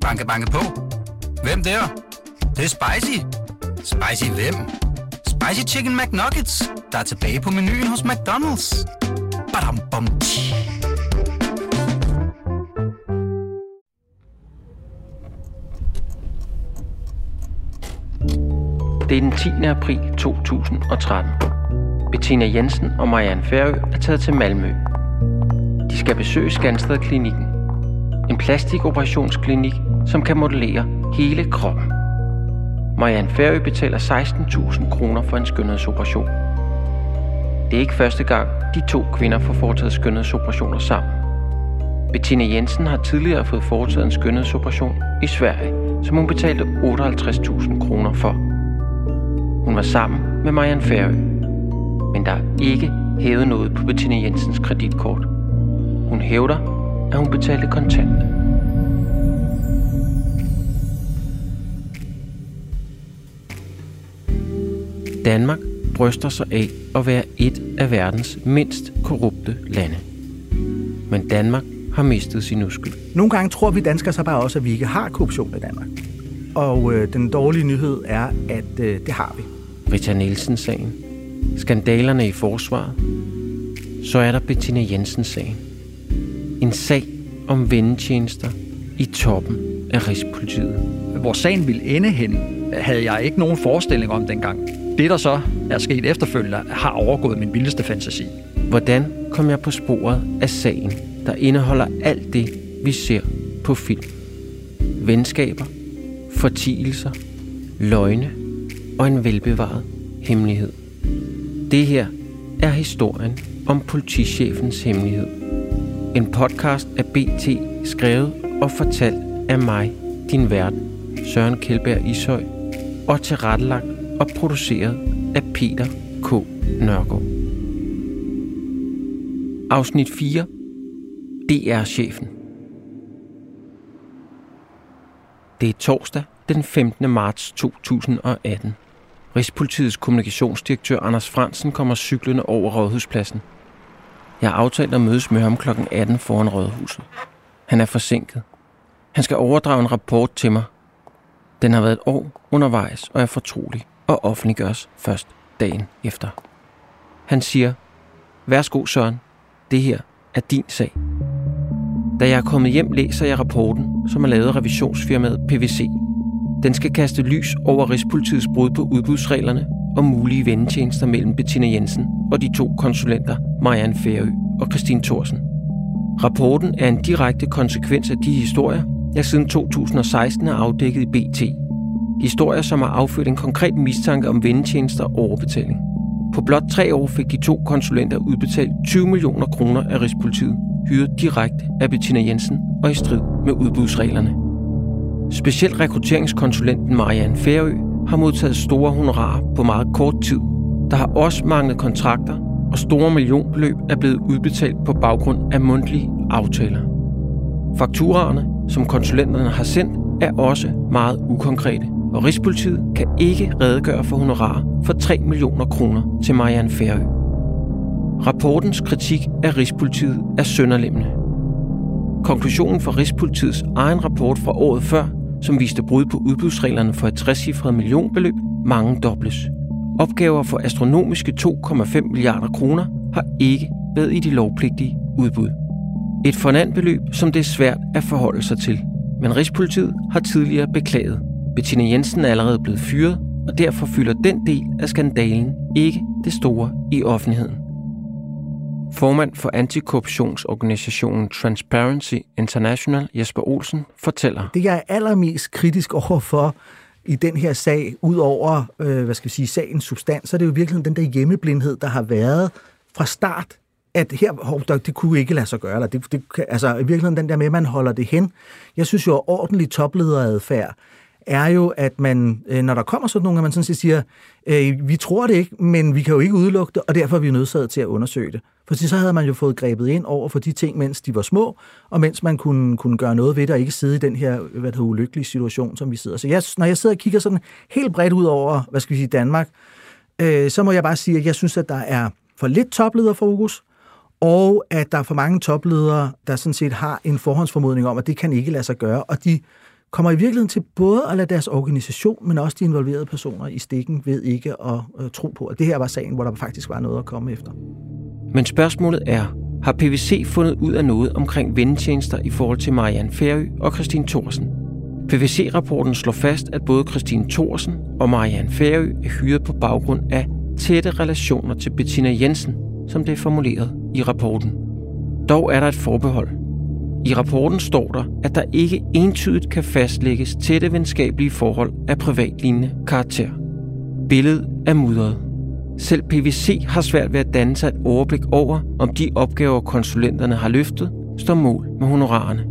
Banke, banke på. Hvem der? Det, det er spicy. Spicy hvem? Spicy Chicken McNuggets, der er tilbage på menuen hos McDonald's. Badum, bom, tji. Det er den 10. april 2013. Bettina Jensen og Marianne Færø er taget til Malmø. De skal besøge Skanstad-klinikken plastikoperationsklinik, som kan modellere hele kroppen. Marianne Færø betaler 16.000 kroner for en skønhedsoperation. Det er ikke første gang, de to kvinder får foretaget skønhedsoperationer sammen. Bettina Jensen har tidligere fået foretaget en skønhedsoperation i Sverige, som hun betalte 58.000 kroner for. Hun var sammen med Marianne Færø, men der er ikke hævet noget på Bettina Jensens kreditkort. Hun hævder, at hun betalte kontant. Danmark bryster sig af at være et af verdens mindst korrupte lande. Men Danmark har mistet sin uskyld. Nogle gange tror vi danskere så bare også, at vi ikke har korruption i Danmark. Og øh, den dårlige nyhed er, at øh, det har vi. Rita Nielsen-sagen, skandalerne i forsvaret, så er der Bettina Jensen-sagen. En sag om vendetjenester i toppen af Rigspolitiet. Hvor sagen ville ende hen, havde jeg ikke nogen forestilling om dengang. Det, der så er sket efterfølgende, har overgået min vildeste fantasi. Hvordan kom jeg på sporet af sagen, der indeholder alt det, vi ser på film? Venskaber, fortielser, løgne og en velbevaret hemmelighed. Det her er historien om politichefens hemmelighed. En podcast af BT, skrevet og fortalt af mig, din vært, Søren Kjeldberg Ishøj, og tilrettelagt og produceret af Peter K. Nørgaard. Afsnit 4. DR-chefen. Det er torsdag den 15. marts 2018. Rigspolitiets kommunikationsdirektør Anders Fransen kommer cyklende over Rådhuspladsen. Jeg har aftalt at mødes med ham kl. 18 foran Rådhuset. Han er forsinket. Han skal overdrage en rapport til mig. Den har været et år undervejs og er fortrolig og offentliggøres først dagen efter. Han siger, Værsgo Søren, det her er din sag. Da jeg er kommet hjem, læser jeg rapporten, som er lavet af revisionsfirmaet PVC. Den skal kaste lys over Rigspolitiets brud på udbudsreglerne og mulige vendetjenester mellem Bettina Jensen og de to konsulenter, Marianne Færø og Christine Thorsen. Rapporten er en direkte konsekvens af de historier, jeg siden 2016 har afdækket i BT. Historier, som har affødt en konkret mistanke om vendetjenester og overbetaling. På blot tre år fik de to konsulenter udbetalt 20 millioner kroner af Rigspolitiet, hyret direkte af Bettina Jensen og i strid med udbudsreglerne. Specielt rekrutteringskonsulenten Marianne Færø har modtaget store honorarer på meget kort tid. Der har også manglet kontrakter, og store millionbeløb er blevet udbetalt på baggrund af mundtlige aftaler. Fakturaerne, som konsulenterne har sendt, er også meget ukonkrete, og Rigspolitiet kan ikke redegøre for honorarer for 3 millioner kroner til Marianne Færø. Rapportens kritik af Rigspolitiet er sønderlemmende. Konklusionen fra Rigspolitiets egen rapport fra året før, som viste brud på udbudsreglerne for et 60 millionbeløb, mange dobles. Opgaver for astronomiske 2,5 milliarder kroner har ikke været i de lovpligtige udbud. Et fornandbeløb, som det er svært at forholde sig til. Men Rigspolitiet har tidligere beklaget. Bettina Jensen er allerede blevet fyret, og derfor fylder den del af skandalen ikke det store i offentligheden. Formand for antikorruptionsorganisationen Transparency International, Jesper Olsen, fortæller. Det, jeg er allermest kritisk overfor i den her sag, ud over, øh, hvad skal vi sige, sagens substans, så er det jo virkelig den der hjemmeblindhed, der har været fra start, at her, hov, det kunne ikke lade sig gøre. Eller det, det, altså i virkeligheden den der med, at man holder det hen. Jeg synes jo, at ordentlig toplederadfærd er jo, at man, øh, når der kommer sådan nogle, at man sådan set siger, øh, vi tror det ikke, men vi kan jo ikke udelukke det, og derfor er vi nødsaget til at undersøge det. For så havde man jo fået grebet ind over for de ting, mens de var små, og mens man kunne, kunne gøre noget ved det, og ikke sidde i den her hvad det hedder, ulykkelige situation, som vi sidder. Så jeg, når jeg sidder og kigger sådan helt bredt ud over, hvad skal vi sige, Danmark, øh, så må jeg bare sige, at jeg synes, at der er for lidt toplederfokus, og at der er for mange topledere, der sådan set har en forhåndsformodning om, at det kan ikke lade sig gøre, og de kommer i virkeligheden til både at lade deres organisation, men også de involverede personer i stikken ved ikke at øh, tro på, at det her var sagen, hvor der faktisk var noget at komme efter. Men spørgsmålet er, har PVC fundet ud af noget omkring vendetjenester i forhold til Marianne Færø og Christine Thorsen? PVC-rapporten slår fast, at både Christine Thorsen og Marianne Færø er hyret på baggrund af tætte relationer til Bettina Jensen, som det er formuleret i rapporten. Dog er der et forbehold. I rapporten står der, at der ikke entydigt kan fastlægges tætte venskabelige forhold af privatlignende karakter. Billedet er mudret. Selv PVC har svært ved at danne sig et overblik over, om de opgaver, konsulenterne har løftet, står mål med honorarerne.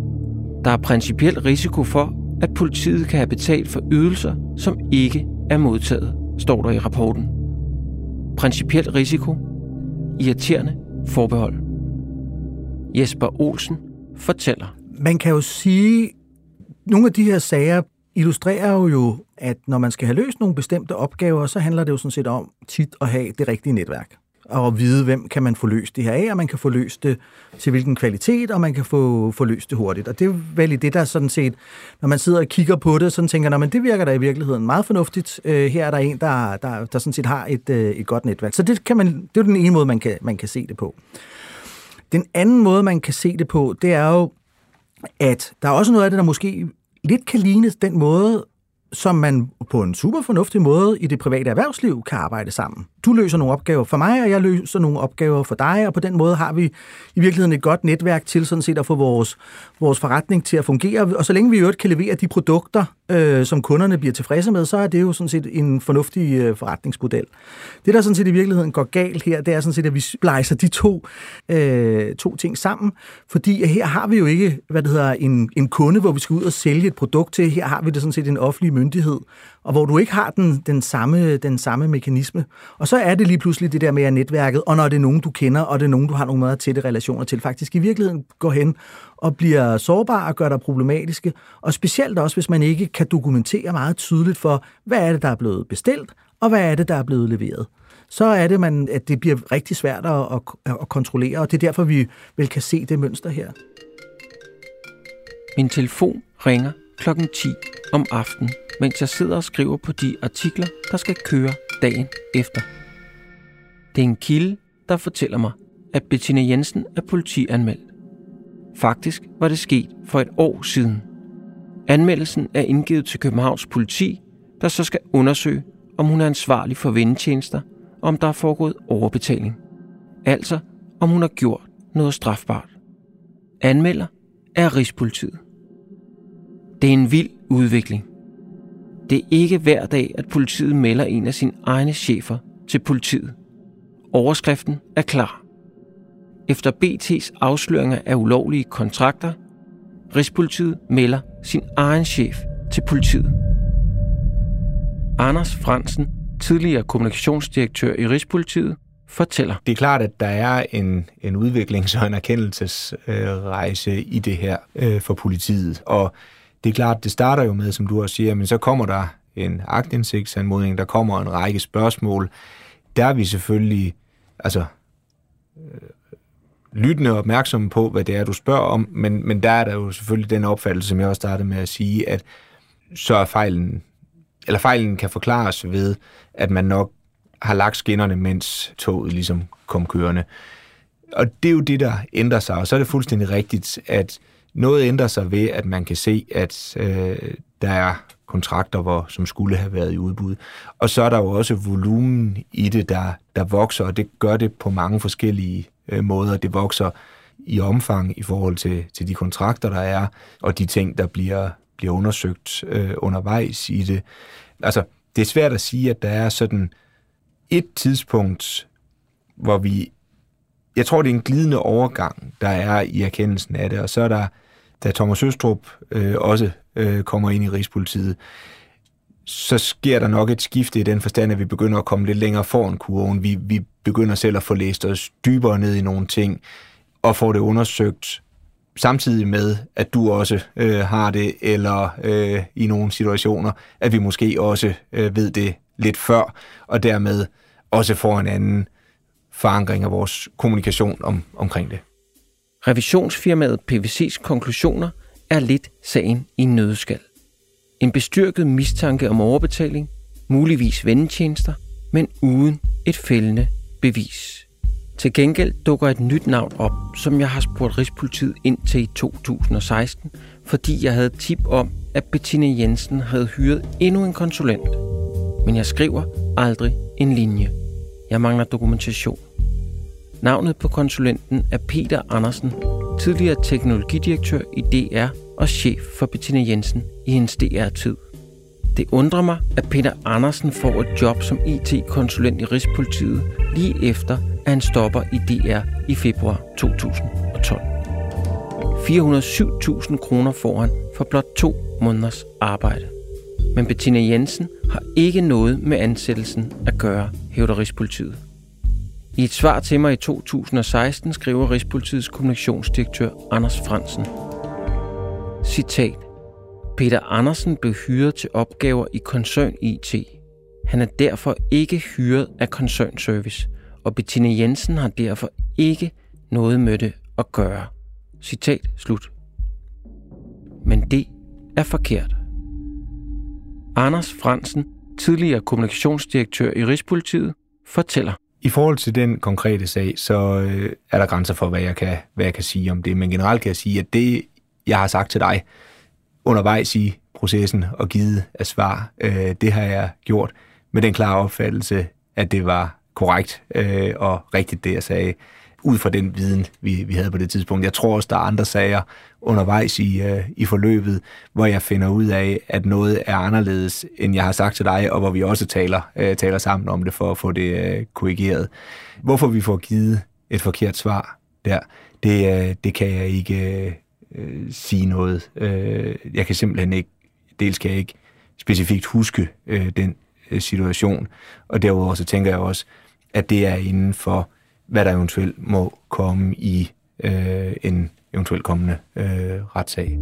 Der er principiel risiko for, at politiet kan have betalt for ydelser, som ikke er modtaget, står der i rapporten. Principiel risiko. Irriterende forbehold. Jesper Olsen fortæller. Man kan jo sige, nogle af de her sager illustrerer jo, at når man skal have løst nogle bestemte opgaver, så handler det jo sådan set om tit at have det rigtige netværk og at vide, hvem kan man få løst det her af, og man kan få løst det til hvilken kvalitet, og man kan få, få løst det hurtigt. Og det er vel i det, der sådan set, når man sidder og kigger på det, sådan tænker, men det virker da i virkeligheden meget fornuftigt. Øh, her er der en, der, der, der sådan set har et, øh, et godt netværk. Så det, kan man, det er den ene måde, man kan, man kan se det på. Den anden måde, man kan se det på, det er jo, at der er også noget af det, der måske lidt kan ligne den måde, som man på en super fornuftig måde i det private erhvervsliv kan arbejde sammen. Du løser nogle opgaver for mig, og jeg løser nogle opgaver for dig, og på den måde har vi i virkeligheden et godt netværk til sådan set at få vores, vores forretning til at fungere. Og så længe vi i øvrigt kan levere de produkter, øh, som kunderne bliver tilfredse med, så er det jo sådan set en fornuftig øh, forretningsmodel. Det, der sådan set i virkeligheden går galt her, det er sådan set, at vi splejser de to, øh, to ting sammen, fordi her har vi jo ikke, hvad det hedder, en, en kunde, hvor vi skal ud og sælge et produkt til. Her har vi det sådan set en offentlig myndighed, og hvor du ikke har den, den, samme, den samme mekanisme. Og så er det lige pludselig det der med at netværket, og når det er nogen, du kender, og det er nogen, du har nogle meget tætte relationer til, faktisk i virkeligheden går hen og bliver sårbar og gør dig problematiske. Og specielt også, hvis man ikke kan dokumentere meget tydeligt for, hvad er det, der er blevet bestilt, og hvad er det, der er blevet leveret så er det, man, at det bliver rigtig svært at, at, at kontrollere, og det er derfor, vi vel kan se det mønster her. Min telefon ringer klokken 10 om aftenen, mens jeg sidder og skriver på de artikler, der skal køre dagen efter. Det er en kilde, der fortæller mig, at Bettina Jensen er politianmeldt. Faktisk var det sket for et år siden. Anmeldelsen er indgivet til Københavns politi, der så skal undersøge, om hun er ansvarlig for vendetjenester, og om der er foregået overbetaling. Altså, om hun har gjort noget strafbart. Anmelder er Rigspolitiet. Det er en vild udvikling. Det er ikke hver dag, at politiet melder en af sine egne chefer til politiet. Overskriften er klar. Efter BT's afsløringer af ulovlige kontrakter, Rigspolitiet melder sin egen chef til politiet. Anders Fransen, tidligere kommunikationsdirektør i Rigspolitiet, fortæller. Det er klart, at der er en, en udviklings- og en erkendelsesrejse øh, i det her øh, for politiet. Og det er klart, det starter jo med, som du også siger, men så kommer der en agtindsigtsanmodning, der kommer en række spørgsmål. Der er vi selvfølgelig altså, øh, lyttende og opmærksomme på, hvad det er, du spørger om, men, men der er der jo selvfølgelig den opfattelse, som jeg også startede med at sige, at så er fejlen, eller fejlen kan forklares ved, at man nok har lagt skinnerne, mens toget ligesom kom kørende. Og det er jo det, der ændrer sig, og så er det fuldstændig rigtigt, at noget ændrer sig ved, at man kan se, at øh, der er kontrakter, hvor, som skulle have været i udbud. Og så er der jo også volumen i det, der, der vokser, og det gør det på mange forskellige øh, måder. Det vokser i omfang i forhold til, til de kontrakter, der er, og de ting, der bliver, bliver undersøgt øh, undervejs i det. Altså, det er svært at sige, at der er sådan et tidspunkt, hvor vi jeg tror, det er en glidende overgang, der er i erkendelsen af det, og så er der, da Thomas Østrup øh, også øh, kommer ind i Rigspolitiet, så sker der nok et skifte i den forstand, at vi begynder at komme lidt længere foran kurven. Vi, vi begynder selv at få læst os dybere ned i nogle ting, og får det undersøgt samtidig med, at du også øh, har det, eller øh, i nogle situationer, at vi måske også øh, ved det lidt før, og dermed også får en anden forankring af vores kommunikation om, omkring det. Revisionsfirmaet PVC's konklusioner er lidt sagen i nødskal. En bestyrket mistanke om overbetaling, muligvis vendetjenester, men uden et fældende bevis. Til gengæld dukker et nyt navn op, som jeg har spurgt Rigspolitiet ind til i 2016, fordi jeg havde tip om, at Bettina Jensen havde hyret endnu en konsulent. Men jeg skriver aldrig en linje. Jeg mangler dokumentation. Navnet på konsulenten er Peter Andersen, tidligere teknologidirektør i DR og chef for Bettina Jensen i hendes DR-tid. Det undrer mig, at Peter Andersen får et job som IT-konsulent i Rigspolitiet lige efter, at han stopper i DR i februar 2012. 407.000 kroner får han for blot to måneders arbejde. Men Bettina Jensen har ikke noget med ansættelsen at gøre, hævder Rigspolitiet. I et svar til mig i 2016 skriver Rigspolitiets kommunikationsdirektør Anders Fransen. Citat. Peter Andersen blev hyret til opgaver i koncern IT. Han er derfor ikke hyret af koncernservice, og Bettina Jensen har derfor ikke noget med det at gøre. Citat slut. Men det er forkert. Anders Fransen, tidligere kommunikationsdirektør i Rigspolitiet, fortæller. I forhold til den konkrete sag, så øh, er der grænser for, hvad jeg, kan, hvad jeg kan sige om det. Men generelt kan jeg sige, at det, jeg har sagt til dig undervejs i processen og givet af svar, øh, det har jeg gjort med den klare opfattelse, at det var korrekt øh, og rigtigt, det jeg sagde, ud fra den viden, vi, vi havde på det tidspunkt. Jeg tror også, der er andre sager undervejs i, øh, i forløbet, hvor jeg finder ud af, at noget er anderledes, end jeg har sagt til dig, og hvor vi også taler, øh, taler sammen om det for at få det øh, korrigeret. Hvorfor vi får givet et forkert svar der, det, øh, det kan jeg ikke øh, sige noget. Øh, jeg kan simpelthen ikke, dels kan jeg ikke specifikt huske øh, den øh, situation, og derudover så tænker jeg også, at det er inden for, hvad der eventuelt må komme i øh, en eventuelt kommende øh, retssag.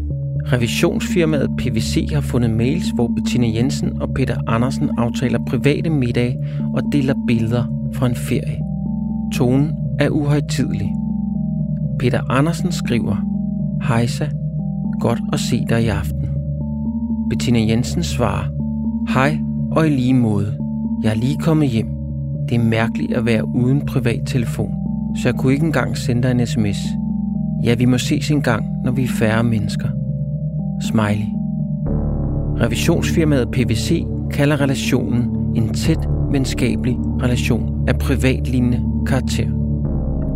Revisionsfirmaet PVC har fundet mails, hvor Bettina Jensen og Peter Andersen aftaler private middage og deler billeder fra en ferie. Tonen er uhøjtidelig. Peter Andersen skriver, Hejsa, godt at se dig i aften. Bettina Jensen svarer, Hej og i lige måde. Jeg er lige kommet hjem. Det er mærkeligt at være uden privat telefon, så jeg kunne ikke engang sende dig en sms. Ja, vi må ses en gang, når vi er færre mennesker. Smiley. Revisionsfirmaet PVC kalder relationen en tæt, venskabelig relation af privatlignende karakter.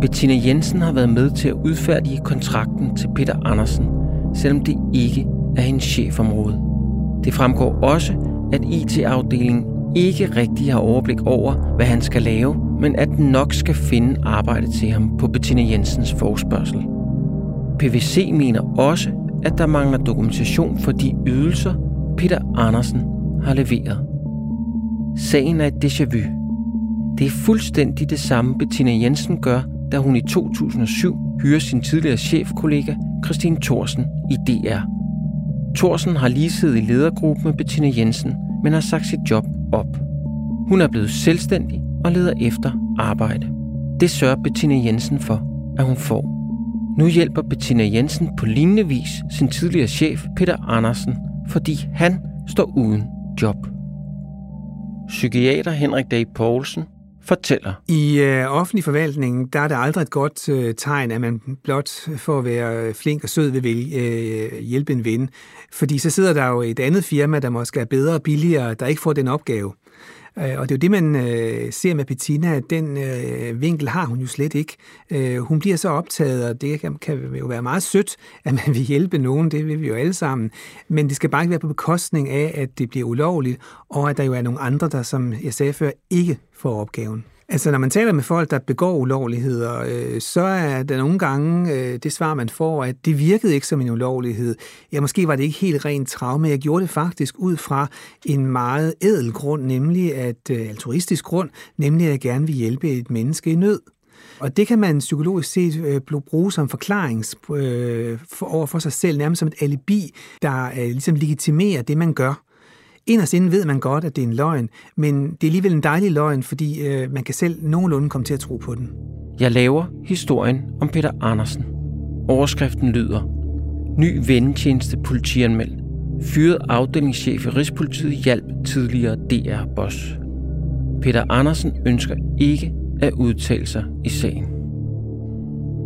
Bettina Jensen har været med til at udfærdige kontrakten til Peter Andersen, selvom det ikke er hendes chefområde. Det fremgår også, at IT-afdelingen ikke rigtig har overblik over, hvad han skal lave, men at den nok skal finde arbejde til ham på Bettina Jensens forspørgsel. PVC mener også, at der mangler dokumentation for de ydelser, Peter Andersen har leveret. Sagen er et déjà vu. Det er fuldstændig det samme, Bettina Jensen gør, da hun i 2007 hyrer sin tidligere chefkollega Christine Thorsen i DR. Thorsen har lige siddet i ledergruppen med Bettina Jensen, men har sagt sit job op. Hun er blevet selvstændig og leder efter arbejde. Det sørger Bettina Jensen for, at hun får. Nu hjælper Bettina Jensen på lignende vis sin tidligere chef Peter Andersen, fordi han står uden job. Psykiater Henrik Dag Poulsen fortæller. I øh, offentlig forvaltning, der er det aldrig et godt øh, tegn, at man blot for at være øh, flink og sød vil øh, hjælpe en ven. Fordi så sidder der jo et andet firma, der måske er bedre og billigere, der ikke får den opgave. Øh, og det er jo det, man øh, ser med Bettina, at den øh, vinkel har hun jo slet ikke. Øh, hun bliver så optaget, og det kan, kan jo være meget sødt, at man vil hjælpe nogen, det vil vi jo alle sammen. Men det skal bare ikke være på bekostning af, at det bliver ulovligt, og at der jo er nogle andre, der, som jeg sagde før, ikke får opgaven. Altså, når man taler med folk, der begår ulovligheder, øh, så er der nogle gange øh, det svar, man får, at det virkede ikke som en ulovlighed. Ja, måske var det ikke helt rent traume. Jeg gjorde det faktisk ud fra en meget ædel grund, nemlig at, øh, altruistisk grund, nemlig at jeg gerne vil hjælpe et menneske i nød. Og det kan man psykologisk set øh, bruge som forklaring øh, for, over for sig selv, nærmest som et alibi, der øh, ligesom legitimerer det, man gør. Inderst inden ved man godt, at det er en løgn, men det er alligevel en dejlig løgn, fordi øh, man kan selv nogenlunde komme til at tro på den. Jeg laver historien om Peter Andersen. Overskriften lyder Ny vendetjeneste politianmeldt. Fyret afdelingschef i Rigspolitiet hjælp tidligere DR-boss. Peter Andersen ønsker ikke at udtale sig i sagen.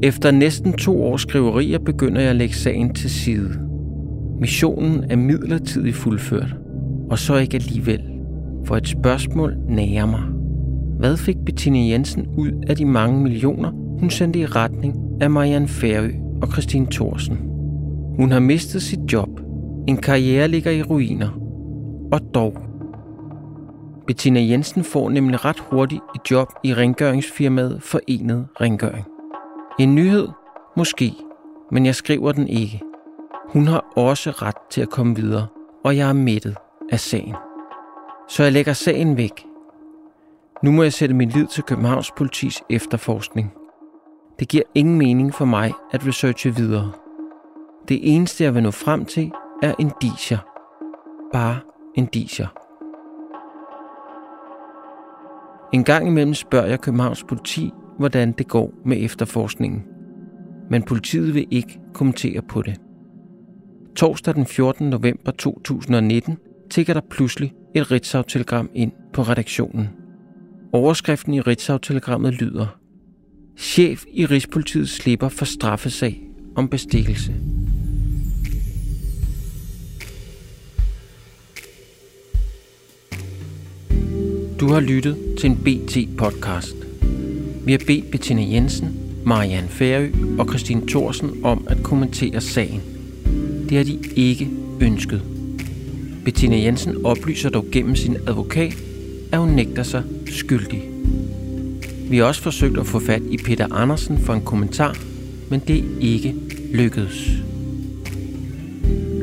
Efter næsten to års skriverier begynder jeg at lægge sagen til side. Missionen er midlertidigt fuldført, og så ikke alligevel, for et spørgsmål nærer mig. Hvad fik Bettina Jensen ud af de mange millioner, hun sendte i retning af Marianne Færø og Christine Thorsen? Hun har mistet sit job. En karriere ligger i ruiner. Og dog. Bettina Jensen får nemlig ret hurtigt et job i rengøringsfirmaet Forenet Rengøring. En nyhed? Måske. Men jeg skriver den ikke. Hun har også ret til at komme videre, og jeg er mættet af sagen. Så jeg lægger sagen væk. Nu må jeg sætte min lid til Københavns politis efterforskning. Det giver ingen mening for mig at researche videre. Det eneste, jeg vil nå frem til, er en. Bare en. En gang imellem spørger jeg Københavns politi, hvordan det går med efterforskningen. Men politiet vil ikke kommentere på det. Torsdag den 14. november 2019 tigger der pludselig et Ritzau-telegram ind på redaktionen. Overskriften i Ritzau-telegrammet lyder Chef i Rigspolitiet slipper for straffesag om bestikkelse. Du har lyttet til en BT-podcast. Vi har bedt Bettina Jensen, Marianne Færø og Christine Thorsen om at kommentere sagen. Det har de ikke ønsket. Bettina Jensen oplyser dog gennem sin advokat, at hun nægter sig skyldig. Vi har også forsøgt at få fat i Peter Andersen for en kommentar, men det ikke lykkedes.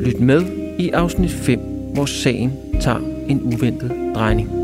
Lyt med i afsnit 5, hvor sagen tager en uventet drejning.